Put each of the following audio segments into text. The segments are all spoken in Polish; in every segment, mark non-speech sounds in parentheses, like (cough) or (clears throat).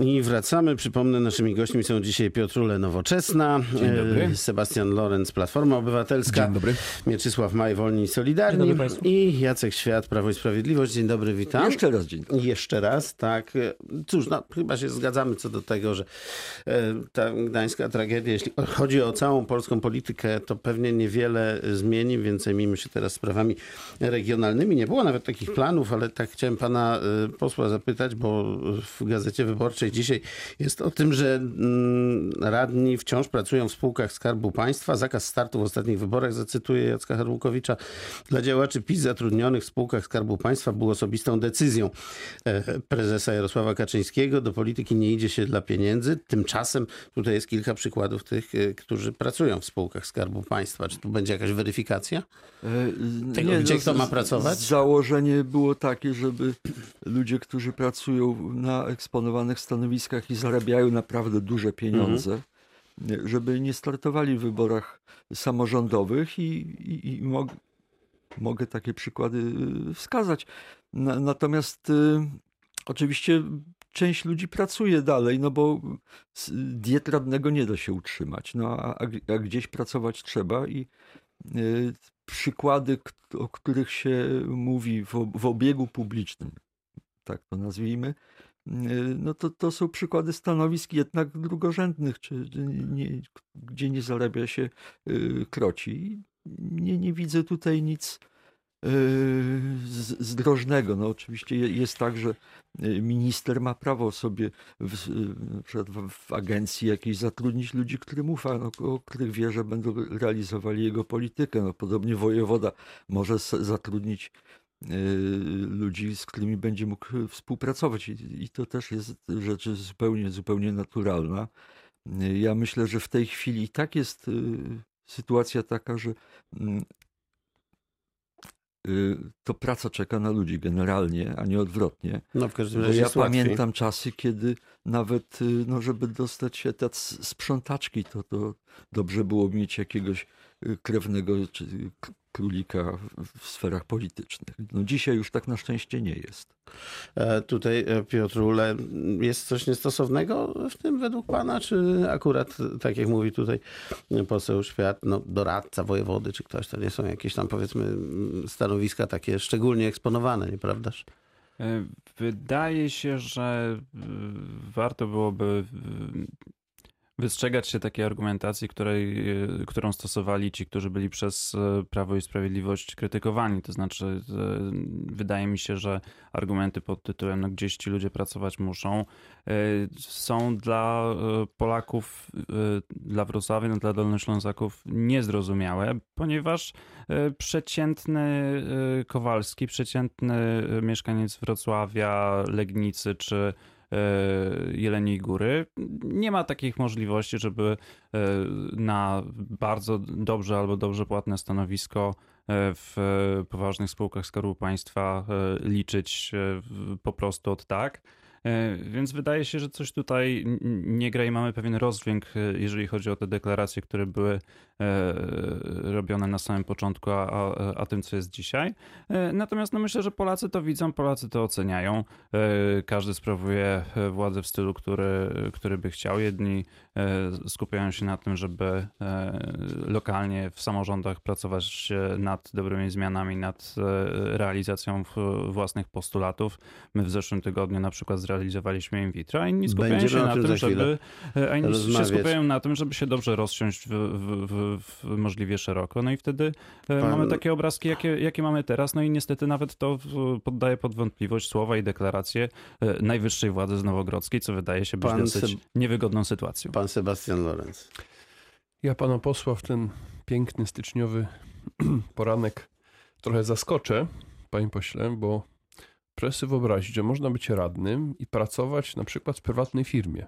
I wracamy. Przypomnę, naszymi gośćmi są dzisiaj Piotrule Nowoczesna, Dzień dobry. e, Sebastian Lorenz, Platforma Obywatelska, Dzień dobry. Mieczysław Maj, Wolni i Solidarni i Jacek Świat, Prawo i Sprawiedliwość. Dzień dobry, witam. Jeszcze raz dzień dobry. Jeszcze raz, tak. Cóż, no, chyba się zgadzamy co do tego, że e, ta gdańska tragedia, jeśli chodzi o całą polską politykę, to pewnie niewiele zmieni, więc zajmijmy się teraz sprawami regionalnymi. Nie było nawet takich planów, ale tak chciałem pana e, posła zapytać, bo w Gazecie Wyborczej dzisiaj jest o tym, że mm, radni wciąż pracują w spółkach Skarbu Państwa. Zakaz startu w ostatnich wyborach, zacytuję Jacka Harłukowicza, dla działaczy PiS zatrudnionych w spółkach Skarbu Państwa był osobistą decyzją e, prezesa Jarosława Kaczyńskiego. Do polityki nie idzie się dla pieniędzy. Tymczasem tutaj jest kilka przykładów tych, e, którzy pracują w spółkach Skarbu Państwa. Czy tu będzie jakaś weryfikacja? E, Tego, gdzie kto z- ma pracować? Założenie było takie, żeby ludzie, którzy pracują na eksponowanych stanowiskach i zarabiają naprawdę duże pieniądze, nie- żeby nie startowali w wyborach samorządowych i, i, i mog, mogę takie przykłady y, wskazać. Na, natomiast y, oczywiście część ludzi pracuje dalej, no bo diet radnego nie da się utrzymać, no a, a, gdzieś pracować trzeba i y, przykłady, o których się mówi w, w obiegu publicznym, tak to nazwijmy, no to, to są przykłady stanowisk jednak drugorzędnych, czy nie, gdzie nie zarabia się y, kroci. Nie, nie widzę tutaj nic y, z- zdrożnego. No oczywiście je- jest tak, że minister ma prawo sobie w, w, w agencji jakiejś zatrudnić ludzi, którym ufa, no, o których wie, że będą realizowali jego politykę. No, podobnie wojewoda może zatrudnić ludzi, z którymi będzie mógł współpracować i, to też jest rzecz zupełnie, zupełnie naturalna. Y, Ja myślę, że w tej chwili i tak jest y, sytuacja taka, że mm, y, to praca czeka na ludzi generalnie, a nie odwrotnie. No w każdym razie ja jest łatwiej. pamiętam czasy, kiedy nawet, y, no, żeby dostać się etat sprzątaczki, to, to dobrze było mieć jakiegoś y, krewnego czy y, królika w- sferach politycznych. No dzisiaj już tak na szczęście nie jest. E, Tutaj, e, Piotrule, jest coś niestosownego w tym według pana, czy akurat, tak jak mówi tutaj poseł Świat, no, doradca wojewody, czy ktoś, to nie są jakieś tam powiedzmy stanowiska takie szczególnie eksponowane, nieprawdaż? E, Wydaje się, że y, warto byłoby y, wystrzegać się takiej argumentacji, której, y, którą stosowali ci, którzy byli przez y, Prawo i Sprawiedliwość krytykowani. To znaczy, y, wydaje mi się, że argumenty pod tytułem no, gdzieś ci ludzie pracować muszą są dla Polaków, dla Wrocławia, dla Dolnoślązaków niezrozumiałe, ponieważ przeciętny Kowalski, przeciętny mieszkaniec Wrocławia, Legnicy czy Jeleniej Góry nie ma takich możliwości, żeby y, na bardzo dobrze albo dobrze płatne stanowisko y, w poważnych spółkach Skarbu Państwa liczyć po prostu od tak. E, Więc wydaje się, że coś tutaj nie gra i mamy pewien rozdźwięk, e, jeżeli chodzi o te deklaracje, które były e, robione na samym początku, a, a, a tym, co jest dzisiaj. Natomiast no myślę, że Polacy to widzą, Polacy to oceniają. Każdy sprawuje władzę w stylu, który, który by chciał. Jedni skupiają się na tym, żeby lokalnie w samorządach pracować nad dobrymi zmianami, nad realizacją własnych postulatów. My w zeszłym tygodniu na przykład zrealizowaliśmy in vitro, a inni skupiają Będziemy się na tym żeby a inni się rozmawiać. skupiają na tym, żeby się dobrze rozsiąść w, w, w, w możliwie szeroko. No i wtedy e, Pan- mamy takie obrazki, jakie, jakie mamy teraz. No i niestety nawet to poddaje pod wątpliwość słowa i deklaracje e, najwyższej władzy z Nowogrodzkiej, co wydaje się być Pan dosyć Seb- niewygodną sytuacją. Pan Sebastian Lorenz. Ja pana posła w ten piękny styczniowy (clears throat) poranek trochę zaskoczę, panie pośle, bo proszę sobie wyobrazić, że można być radnym i pracować na przykład w prywatnej firmie.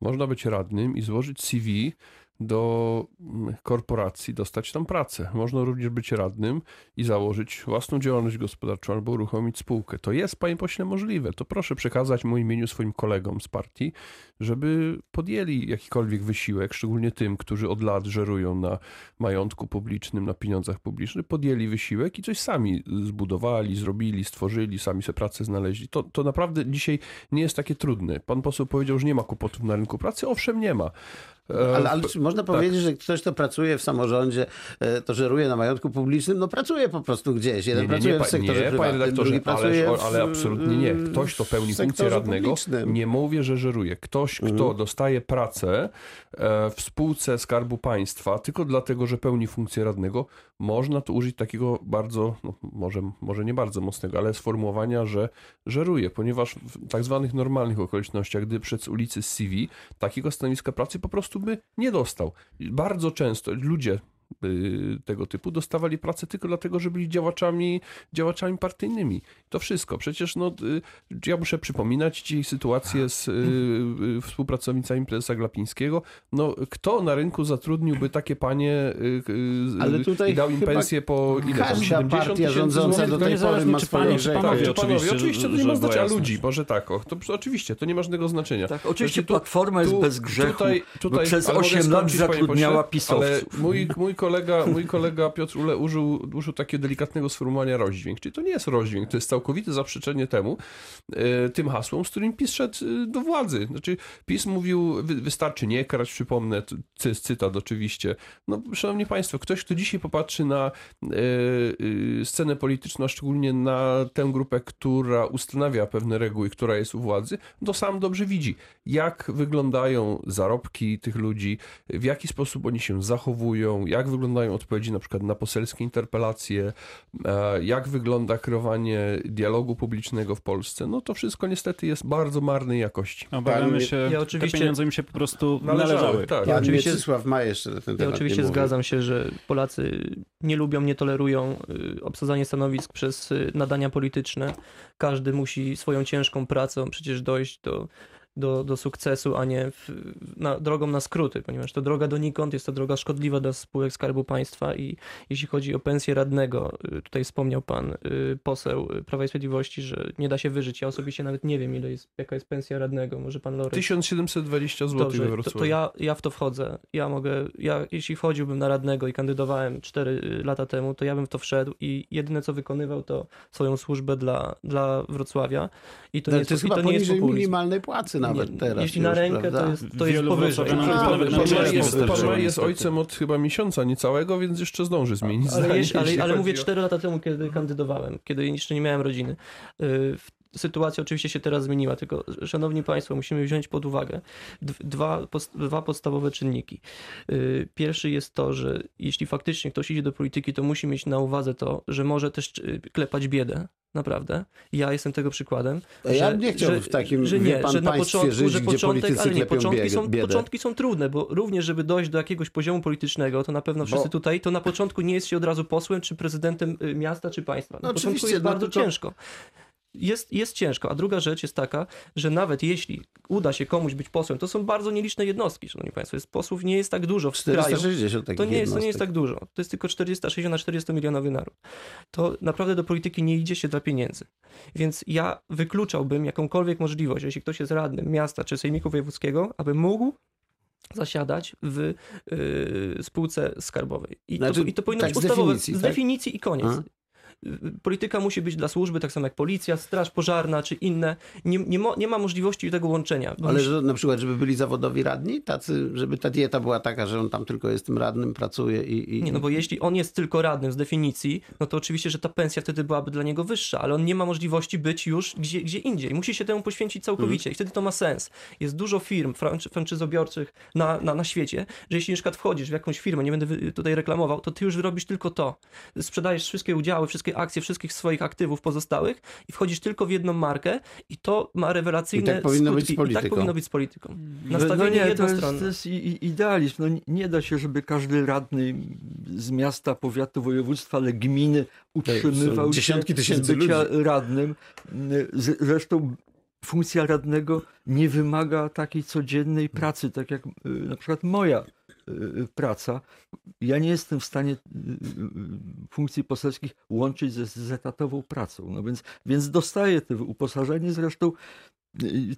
Można być radnym i złożyć CV do mm, korporacji, dostać tam pracę. Można również być radnym i założyć własną działalność gospodarczą albo uruchomić spółkę. To jest, panie pośle, możliwe. To proszę przekazać moim imieniu swoim kolegom z partii, żeby podjęli jakikolwiek wysiłek, szczególnie tym, którzy od lat żerują na majątku publicznym, na pieniądzach publicznych, podjęli wysiłek i coś sami zbudowali, zrobili, stworzyli, sami sobie pracę znaleźli. To, to naprawdę dzisiaj nie jest takie trudne. Pan poseł powiedział, że nie ma kłopotów na rynku pracy. Owszem, nie ma. E, ale, ale czy można tak. powiedzieć, że ktoś, kto pracuje w samorządzie, e, to żeruje na majątku publicznym? No pracuje po prostu gdzieś. Jeden nie, nie, pracuje nie, w sektorze nie, prywatnym, panie drugi pracuje ale, ale absolutnie nie. Ktoś, kto pełni funkcję radnego, publicznym. nie mówię, że żeruje. Ktoś, kto mhm. dostaje pracę e, w spółce Skarbu Państwa tylko dlatego, że pełni funkcję radnego, można tu użyć takiego bardzo, no, może, może nie bardzo mocnego, ale sformułowania, że żeruje, ponieważ w tak zwanych normalnych okolicznościach, gdy przed ulicy CV, takiego stanowiska pracy po prostu by nie dostał. Bardzo często ludzie tego typu dostawali pracę tylko dlatego, że byli działaczami, działaczami partyjnymi. To wszystko. Przecież no, y, ja muszę przypominać ci sytuację z y, współpracownicami prezesa Glapińskiego. No, kto na rynku zatrudniłby takie panie Ale tutaj i dał im pensję po ile tam 70 partia rządząca do tej pory ma swoje panowie, oczywiście, oczywiście to nie ma znaczenia ludzi, może tak, o, to oczywiście, to nie ma żadnego znaczenia. Tak, oczywiście znaczy, Platforma jest bez grzechu, tutaj, tutaj, przez 8 lat zatrudniała pisowców. Ale mój, mój kolega, mój kolega Piotr Ule użył, użył takiego delikatnego sformułowania rozdźwięk. Czyli to nie jest rozdźwięk, to jest całkowite zaprzeczenie temu, e, tym hasłom, z którym PiS szedł e, do władzy. Znaczy, PiS mówił, wy, wystarczy nie karać, przypomnę, cy, cytat oczywiście. No, szanowni państwo, ktoś, kto dzisiaj popatrzy na e, scenę polityczną, a szczególnie na tę grupę, która ustanawia pewne reguły, która jest u władzy, to sam dobrze widzi, jak wyglądają zarobki tych ludzi, w jaki sposób oni się zachowują, jak wyglądają odpowiedzi na przykład na poselskie interpelacje, e, jak wygląda kreowanie dialogu publicznego w Polsce, no to wszystko niestety jest bardzo marnej jakości. Obawiamy się, ja oczywiście, te pieniądze im się po prostu należały. należały. Tak. Ja oczywiście, ma jeszcze ten ja oczywiście zgadzam się, że Polacy nie lubią, nie tolerują y, obsadzania stanowisk przez y, nadania polityczne. Każdy musi swoją ciężką pracą przecież dojść do do, do sukcesu, a nie w, na, drogą na skróty, ponieważ to droga donikąd jest to droga szkodliwa dla spółek Skarbu Państwa i jeśli chodzi o pensję radnego, y, tutaj wspomniał pan y, poseł Prawa i Sprawiedliwości, że nie da się wyżyć. Ja osobiście nawet nie wiem, ile jest, jaka jest pensja radnego. Może pan Lory... 1720 zł Dobrze, we To, to ja, ja w to wchodzę. Ja mogę, ja, jeśli wchodziłbym na radnego i kandydowałem 4 lata temu, to ja bym w to wszedł i jedyne co wykonywał to swoją służbę dla, dla Wrocławia i to, no, nie, to jest, i to nie jest minimalnej płacy nawet teraz. Jeśli już, na rękę, prawda? to jest, to jest powyżej. Jest, pan jest ojcem od chyba miesiąca niecałego, więc jeszcze zdąży zmienić Ale, (laughs) zdanie, ale, ale mówię 4 lata temu, kiedy kandydowałem, kiedy jeszcze nie miałem rodziny. Y, sytuacja oczywiście się teraz zmieniła, tylko szanowni państwo, musimy wziąć pod uwagę dwa, dwa podstawowe czynniki. Y, pierwszy jest to, że jeśli faktycznie ktoś idzie do polityki, to musi mieć na uwadze to, że może też y, klepać biedę, naprawdę. Ja jestem tego przykładem. Ja że, nie chciałbym w takim że nie, pan że na początku, żyć, że początek, ale nie, początki są, biedę. początki są trudne, bo również, żeby dojść do jakiegoś poziomu politycznego, to na pewno wszyscy bo... tutaj, to na początku nie jest się od razu posłem, czy prezydentem y, miasta, czy państwa. Na no początku jest no bardzo to... ciężko jest, jest ciężko. A druga rzecz jest taka, że nawet jeśli uda się komuś być posłem, to są bardzo nieliczne jednostki, szanowni państwo. Jest, posłów nie jest tak dużo w 460 kraju. To nie, jest, to nie jest tak dużo. To jest tylko 460 na 400 milionowy naród. To naprawdę do polityki nie idzie się dla pieniędzy. Więc ja wykluczałbym jakąkolwiek możliwość, jeśli ktoś jest radnym miasta czy sejmiku wojewódzkiego, aby mógł zasiadać w y, spółce skarbowej. I, znaczy, to, i to powinno tak, być podstawowe. Z definicji, z definicji tak? i koniec. A? Polityka musi być dla służby, tak samo jak policja, straż pożarna czy inne. Nie, nie, mo, nie ma możliwości tego łączenia. Ale że, na przykład, żeby byli zawodowi radni, tacy, żeby ta dieta była taka, że on tam tylko jest tym radnym, pracuje i, i... Nie, no bo jeśli on jest tylko radnym z definicji, no to oczywiście, że ta pensja wtedy byłaby dla niego wyższa, ale on nie ma możliwości być już gdzie, gdzie indziej. Musi się temu poświęcić całkowicie mhm. i wtedy to ma sens. Jest dużo firm franczyzobiorczych na, na, na świecie, że jeśli na przykład wchodzisz w jakąś firmę, nie będę tutaj reklamował, to ty już robisz tylko to. Sprzedajesz wszystkie udziały, wszystkie wszystkie akcje wszystkich swoich aktywów pozostałych i wchodzisz tylko w jedną markę i to ma rewelacyjne I tak powinno skutki. być z polityką. I tak powinno być z polityką. Nastawienie no nie, jednostronne. To jest, to jest idealizm. No nie da się, żeby każdy radny z miasta, powiatu, województwa, ale gminy utrzymywał dziesiątki tysięcy z bycia ludzi. radnym. Zresztą funkcja radnego nie wymaga takiej codziennej pracy, tak jak y, na przykład moja praca. Ja nie jestem w stanie funkcji poselskich łączyć ze, z etatową pracą. No więc, więc dostaję to uposażenie, zresztą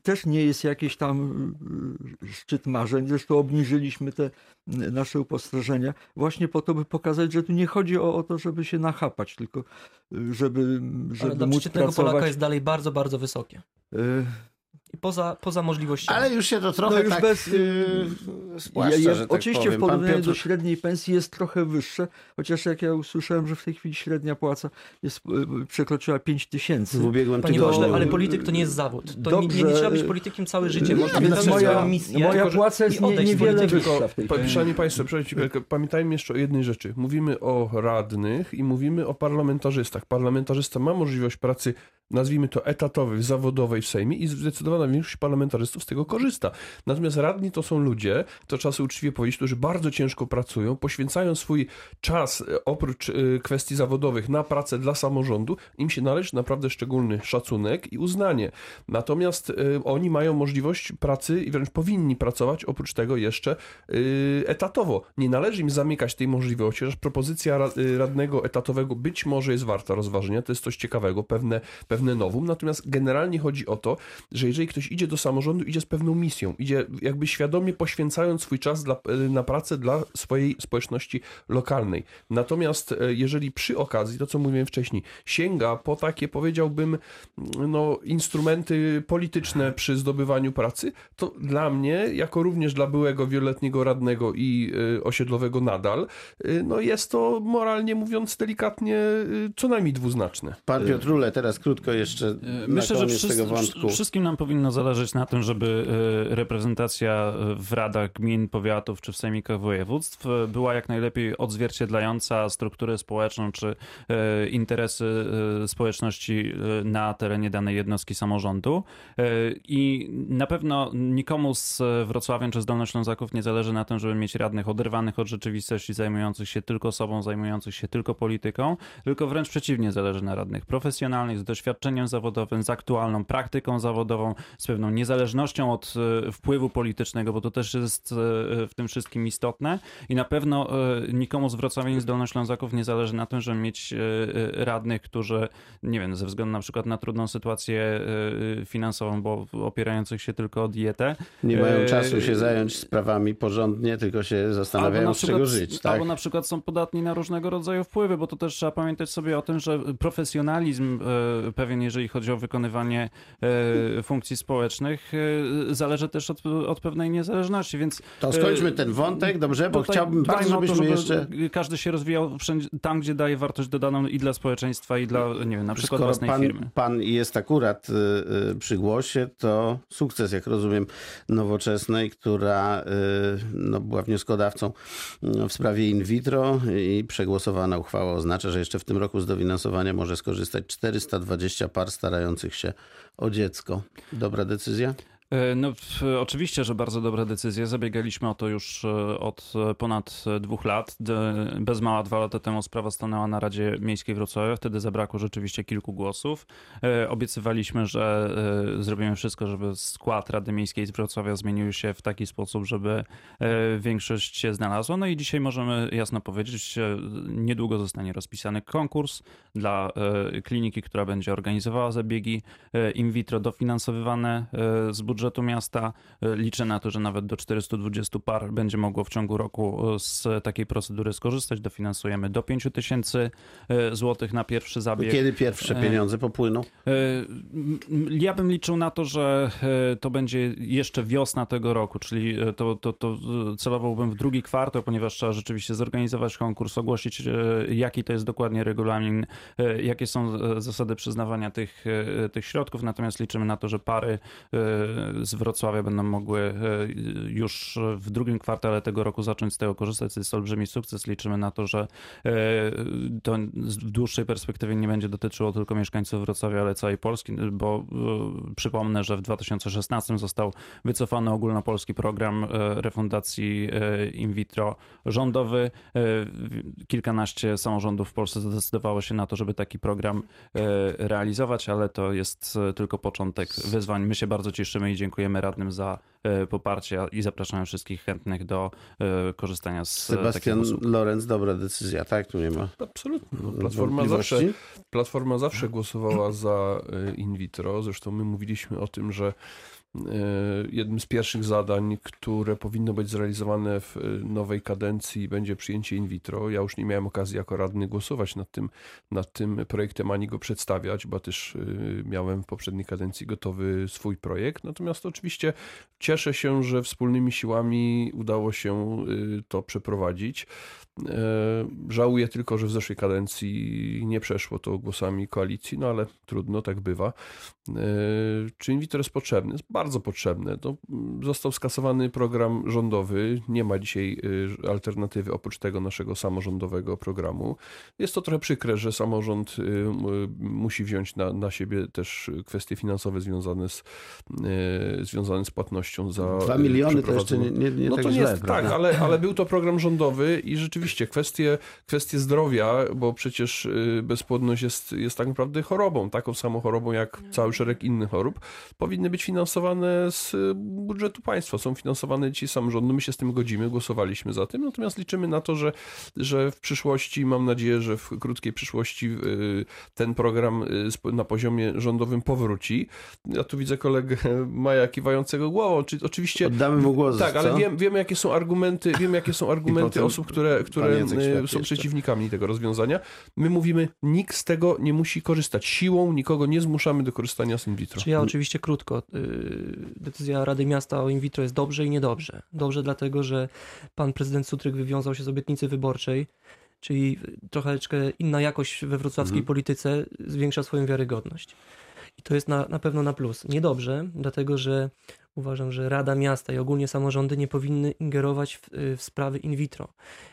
też nie jest jakiś tam szczyt marzeń. Zresztą obniżyliśmy te nasze uposażenia właśnie po to, by pokazać, że tu nie chodzi o, o to, żeby się nachapać, tylko żeby, żeby Ale dla móc. Polaka jest dalej bardzo, bardzo wysokie. Y poza, poza możliwościami. Ale już się to trochę no już tak bez, yy, spłaszcza, ja, ja, tak Oczywiście powiem. w porównaniu Piotr... do średniej pensji jest trochę wyższe, chociaż jak ja usłyszałem, że w tej chwili średnia płaca jest, yy, przekroczyła 5 tysięcy. W ubiegłym Panie pośle, ale polityk to nie jest zawód. To Dobrze. Nie, nie, trzeba być politykiem całe życie. Można mieć moja, misję, moja płaca jest nie, niewiele wyższa w tej chwili. Szanowni Państwo, pamiętajmy jeszcze o jednej rzeczy. Mówimy o radnych i mówimy o parlamentarzystach. Parlamentarzysta ma możliwość pracy nazwijmy to etatowej, zawodowej w Sejmie i zdecydowana większość parlamentarzystów z tego korzysta. Natomiast radni to są ludzie, to sobie uczciwie powiedzieć, którzy bardzo ciężko pracują, poświęcają swój czas e, oprócz e, kwestii zawodowych na pracę dla samorządu. Im się należy naprawdę szczególny szacunek i uznanie. Natomiast e, oni mają możliwość pracy i wręcz powinni pracować oprócz tego jeszcze etatowo. Nie należy im zamykać tej możliwości, chociaż propozycja radnego etatowego być może jest warta rozważenia, to jest coś ciekawego, pewne pewne nowum, natomiast generalnie chodzi o to, że jeżeli ktoś idzie do samorządu, idzie z pewną misją, idzie jakby świadomie poświęcając swój czas dla, na pracę dla swojej społeczności lokalnej. Natomiast e, jeżeli przy okazji, to co mówiłem wcześniej, sięga po takie, powiedziałbym, no, instrumenty polityczne przy zdobywaniu pracy, to dla mnie, jako również dla byłego wieloletniego radnego i y, osiedlowego nadal, no jest to moralnie mówiąc delikatnie co najmniej dwuznaczne. Pan Piotrule, teraz krótko jeszcze e, Myślę, że wszyscy, wszystkim nam powinno zależeć na tym, żeby e, reprezentacja w radach gmin, powiatów czy w sejmikach województw e, była jak najlepiej odzwierciedlająca strukturę społeczną czy interesy społeczności na terenie danej jednostki samorządu. I na pewno nikomu z Wrocławia czy z Dolnoślązaków nie zależy na tym, żeby mieć radnych oderwanych od rzeczywistości, zajmujących się tylko sobą, zajmujących się tylko polityką, tylko wręcz przeciwnie zależy na radnych profesjonalnych, z doświadczeniem zawodowym, z aktualną praktyką zawodową, z pewną niezależnością od e, wpływu politycznego, bo to też jest e, w tym wszystkim istotne i na pewno e, nikomu z Wrocławia z Dolnoślązaków nie zależy na tym, żeby mieć radnych, którzy, nie wiem, ze względu na przykład na trudną sytuację finansową, bo opierających się tylko o dietę. Nie mają czasu się zająć sprawami porządnie, tylko się zastanawiają, przykład, z czego żyć. Tak? Albo na przykład są podatni na różnego rodzaju wpływy, bo to też trzeba pamiętać sobie o tym, że profesjonalizm pewien, jeżeli chodzi o wykonywanie funkcji społecznych, e, zależy też od, od pewnej niezależności, więc... To skończmy e, ten wątek, dobrze, bo chciałbym bardzo, żebyśmy to, żeby jeszcze... Każdy się rozwijał wszędzie, tam, gdzie daje wartość dodaną i dla społeczeństwa, i dla, nie wiem, na przykład Skoro własnej pan, firmy. Pan jest akurat przy głosie, to sukces, jak rozumiem, nowoczesnej, która no, była wnioskodawcą w sprawie in vitro i przegłosowana uchwała oznacza, że jeszcze w tym roku z dofinansowania może skorzystać 420 20 par starających się o dziecko. Dobra decyzja? E, no, oczywiście, że bardzo dobra decyzja. Zabiegaliśmy o to już e, od e, ponad dwóch lat. Bez mała dwa lata temu sprawa stanęła na Radzie Miejskiej Wrocławia. Wtedy zabrakło rzeczywiście kilku głosów. Obiecywaliśmy, że zrobimy wszystko, żeby skład Rady Miejskiej z Wrocławia zmienił się w taki sposób, żeby większość się znalazła. No i dzisiaj możemy jasno powiedzieć, niedługo zostanie rozpisany konkurs dla kliniki, która będzie organizowała zabiegi in vitro dofinansowywane z budżetu budżetu miasta. E, liczę na to, że nawet do 420 par będzie mogło w ciągu roku e, z takiej procedury skorzystać. Dofinansujemy do 5 tysięcy e, złotych na pierwszy zabieg. Kiedy pierwsze pieniądze popłyną? Ja bym liczył na to, że to będzie jeszcze wiosna tego roku, czyli to, to, to celowałbym w drugi kwartał, ponieważ trzeba rzeczywiście zorganizować konkurs, ogłosić jaki to jest dokładnie regulamin, jakie są zasady przyznawania tych, tych środków, natomiast liczymy na to, że pary z Wrocławia będą mogły e, już w drugim kwartale tego roku zacząć z tego korzystać. To jest olbrzymi sukces. Liczymy na to, że e, to w dłuższej perspektywie nie będzie dotyczyło tylko mieszkańców Wrocławia, ale całej Polski, bo e, przypomnę, że w 2016 został wycofany ogólnopolski program refundacji in vitro rządowy. Kilkanaście samorządów w Polsce zdecydowało się na to, żeby taki program realizować, ale to jest tylko początek wyzwań. My się bardzo cieszymy i dziękujemy radnym za E, poparcia i zapraszamy wszystkich chętnych do e, korzystania z e, Sebastian Lorenz, dobra decyzja, tak? Tu nie ma. Absolutnie. No, Platforma, zawsze, Platforma zawsze głosowała za in vitro. Zresztą my mówiliśmy o tym, że jednym z pierwszych zadań, które powinno być zrealizowane w e, nowej kadencji, będzie przyjęcie in vitro. Ja już nie miałem okazji jako radny głosować nad tym, nad tym projektem ani go przedstawiać, bo też e, miałem w poprzedniej kadencji gotowy swój projekt. Natomiast oczywiście cieszę się, że wspólnymi siłami udało się to przeprowadzić. Żałuję tylko, że w zeszłej kadencji nie przeszło to głosami koalicji, no ale trudno, tak bywa. Czy in vitro jest potrzebny? Jest bardzo potrzebne. To został skasowany program rządowy, nie ma dzisiaj y, alternatywy oprócz tego naszego samorządowego programu. Jest to trochę przykre, że samorząd musi wziąć na, na siebie też kwestie finansowe związane z, związane z płatnością za. Dwa miliony to jeszcze nie, nie, nie no tak to nie jest, tak, ale, ale był to program rządowy i rzeczywiście kwestie, kwestie zdrowia, bo przecież bezpłodność jest, jest tak naprawdę chorobą, taką samą chorobą jak cały szereg innych chorób, powinny być finansowane z y, budżetu państwa, są finansowane dzisiaj samorządu. My się z tym godzimy, głosowaliśmy za tym, natomiast liczymy na to, że, że w przyszłości, mam nadzieję, że w krótkiej przyszłości y, ten program y, na poziomie rządowym powróci. Ja tu widzę kolegę (laughs) Maja kiwającego głową, czyli oczywiście... Oddamy mu głos, Tak, ale wiem, wiem, jakie są argumenty, wiem, jakie są argumenty osób, które, które są przeciwnikami tego rozwiązania. My mówimy, nikt z tego nie musi korzystać. Siłą nikogo nie zmuszamy do korzystania z in vitro. Czy ja oczywiście krótko decyzja Rady Miasta o in vitro jest dobrze i niedobrze. Dobrze dlatego, że pan prezydent Sutryk wywiązał się z obietnicy wyborczej, czyli troszeczkę inna jakość we wrocławskiej mhm. polityce zwiększa swoją wiarygodność. I to jest na, na pewno na plus. Niedobrze, dlatego że uważam, że Rada Miasta i ogólnie samorządy nie powinny ingerować w, w sprawy in vitro.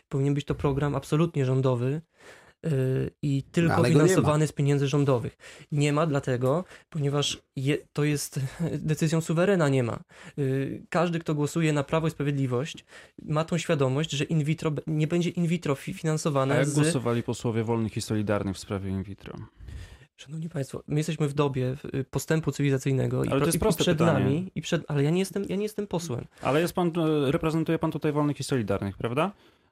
Powinien być to program absolutnie rządowy, Y, i tylko finansowany z pieniędzy rządowych. Nie ma dlatego, ponieważ je, to jest (laughs) decyzją suwerena, nie ma. Y, każdy, kto głosuje na Prawo i Sprawiedliwość, ma tą świadomość, że in vitro nie będzie in vitro finansowane. A jak z... głosowali posłowie wolnych i solidarnych w sprawie in vitro? Szanowni Państwo, my jesteśmy w dobie y, postępu cywilizacyjnego ale i, to jest proste i przed pytanie. nami, i przed, ale ja nie, jestem, ja nie jestem posłem. Ale jest pan, reprezentuje pan tutaj wolnych i solidarnych, prawda?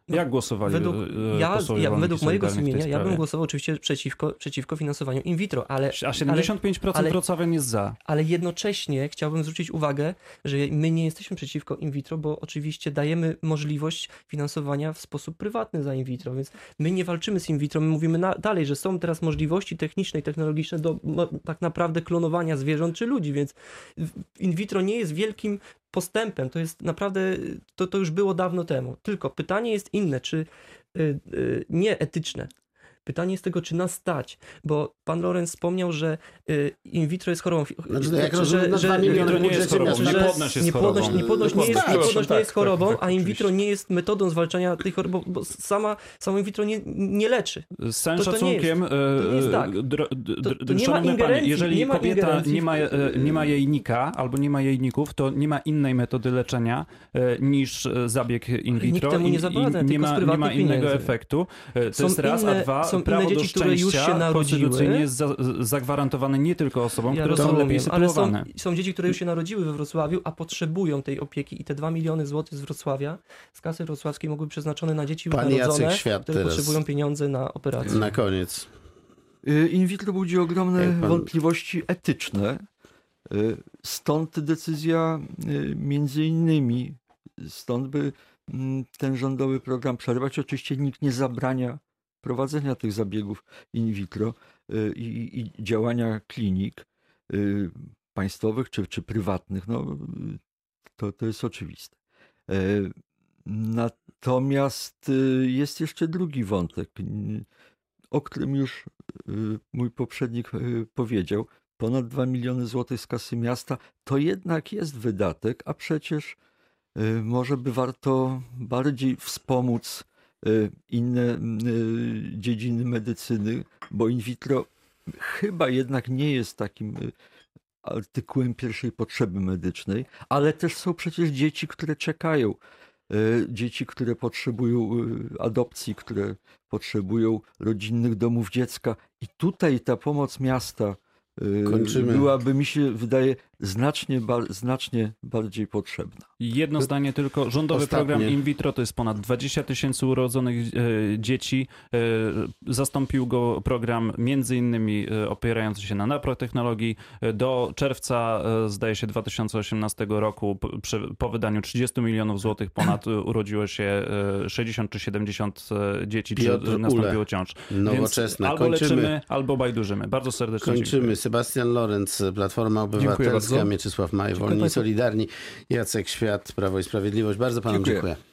No, Jak głosowali według, e, ja, ja według mojego sumienia, ja bym głosował oczywiście przeciwko, przeciwko finansowaniu in vitro, ale... A 75% ale, Wrocławian jest za. Ale jednocześnie chciałbym zwrócić uwagę, że my nie jesteśmy przeciwko in vitro, bo oczywiście dajemy możliwość finansowania w sposób prywatny za in vitro, więc my nie walczymy z in vitro, my mówimy na, dalej, że są teraz możliwości techniczne i technologiczne do tak naprawdę klonowania zwierząt czy ludzi, więc in vitro nie jest wielkim postępem. To jest naprawdę, to, to już było dawno temu. Tylko pytanie jest inne, czy y, y, nieetyczne. Pytanie jest tego, czy nas stać, bo pan Lorenz wspomniał, że y, in vitro jest chorobą. Znaczy, jak że, że, że in vitro nie jest chorobą, niepłodność jest chorobą. Niepłodność nie jest, niepłodność nie jest chorobą, a in vitro nie jest metodą zwalczania tej choroby, bo sama, samo in vitro nie, nie leczy. Z całym to, to szacunkiem, tak. to, nie ma panie, jeżeli nie kobieta nie ma, nie ma jajnika albo nie ma jajników, to nie ma innej metody leczenia niż zabieg in vitro. Nikt temu nie zabrania, nie ma, nie ma innego efektu. To jest raz, a dwa, są prawo inne dzieci, które już się narodziły. jest za, zagwarantowane nie tylko osobom, ja które rozumiem, są lepiej sytuowane. Ale są, są dzieci, które już się narodziły we Wrocławiu, a potrzebują tej opieki i te 2 miliony złotych z Wrocławia, z kasy wrocławskiej mogły być przeznaczone na dzieci Pan już narodzone, Świat które teraz. potrzebują pieniądze na operację. Na koniec. Y, in vitro budzi ogromne pan... wątpliwości etyczne. Y, stąd decyzja y, między innymi, stąd by mm, ten rządowy program przerwać. Oczywiście nikt nie zabrania prowadzenia tych zabiegów in vitro y, i, i działania klinik y, państwowych czy, czy prywatnych, no, to, to jest oczywiste. E, natomiast y, jest jeszcze drugi wątek, o którym już mój poprzednik powiedział. Ponad 2 miliony złotych z kasy miasta to jednak jest wydatek, a przecież może by warto bardziej wspomóc inne y, dziedziny medycyny, bo in vitro chyba jednak nie jest takim y, artykułem pierwszej potrzeby medycznej, ale też są przecież dzieci, które czekają. Dzieci, które potrzebują adopcji, które potrzebują rodzinnych domów dziecka. I tutaj ta pomoc miasta Kończymy. byłaby, mi się wydaje, znacznie, ba znacznie bardziej potrzebna. Jedno zdanie tylko. Rządowy Ostatnie. program in vitro to jest ponad 20 tysięcy urodzonych e, dzieci. E, zastąpił go program między innymi e, opierający się na naprotechnologii. E, do czerwca, e, zdaje się, 2018 roku po, po wydaniu 30 milionów złotych ponad e, (clears throat) urodziło się 60 czy 70 dzieci, Piotr czy nastąpiło ciąż. Nowoczesne. Więc albo Kończymy. leczymy, albo bajdurzymy. Bardzo serdecznie Kończymy. Dziękuję. Sebastian Lorenz, Platforma Obywatelska, Mieczysław Maj, Wolni Solidarni, Jacek Świat, Prawo i Sprawiedliwość. Bardzo panu dziękuję. dziękuję.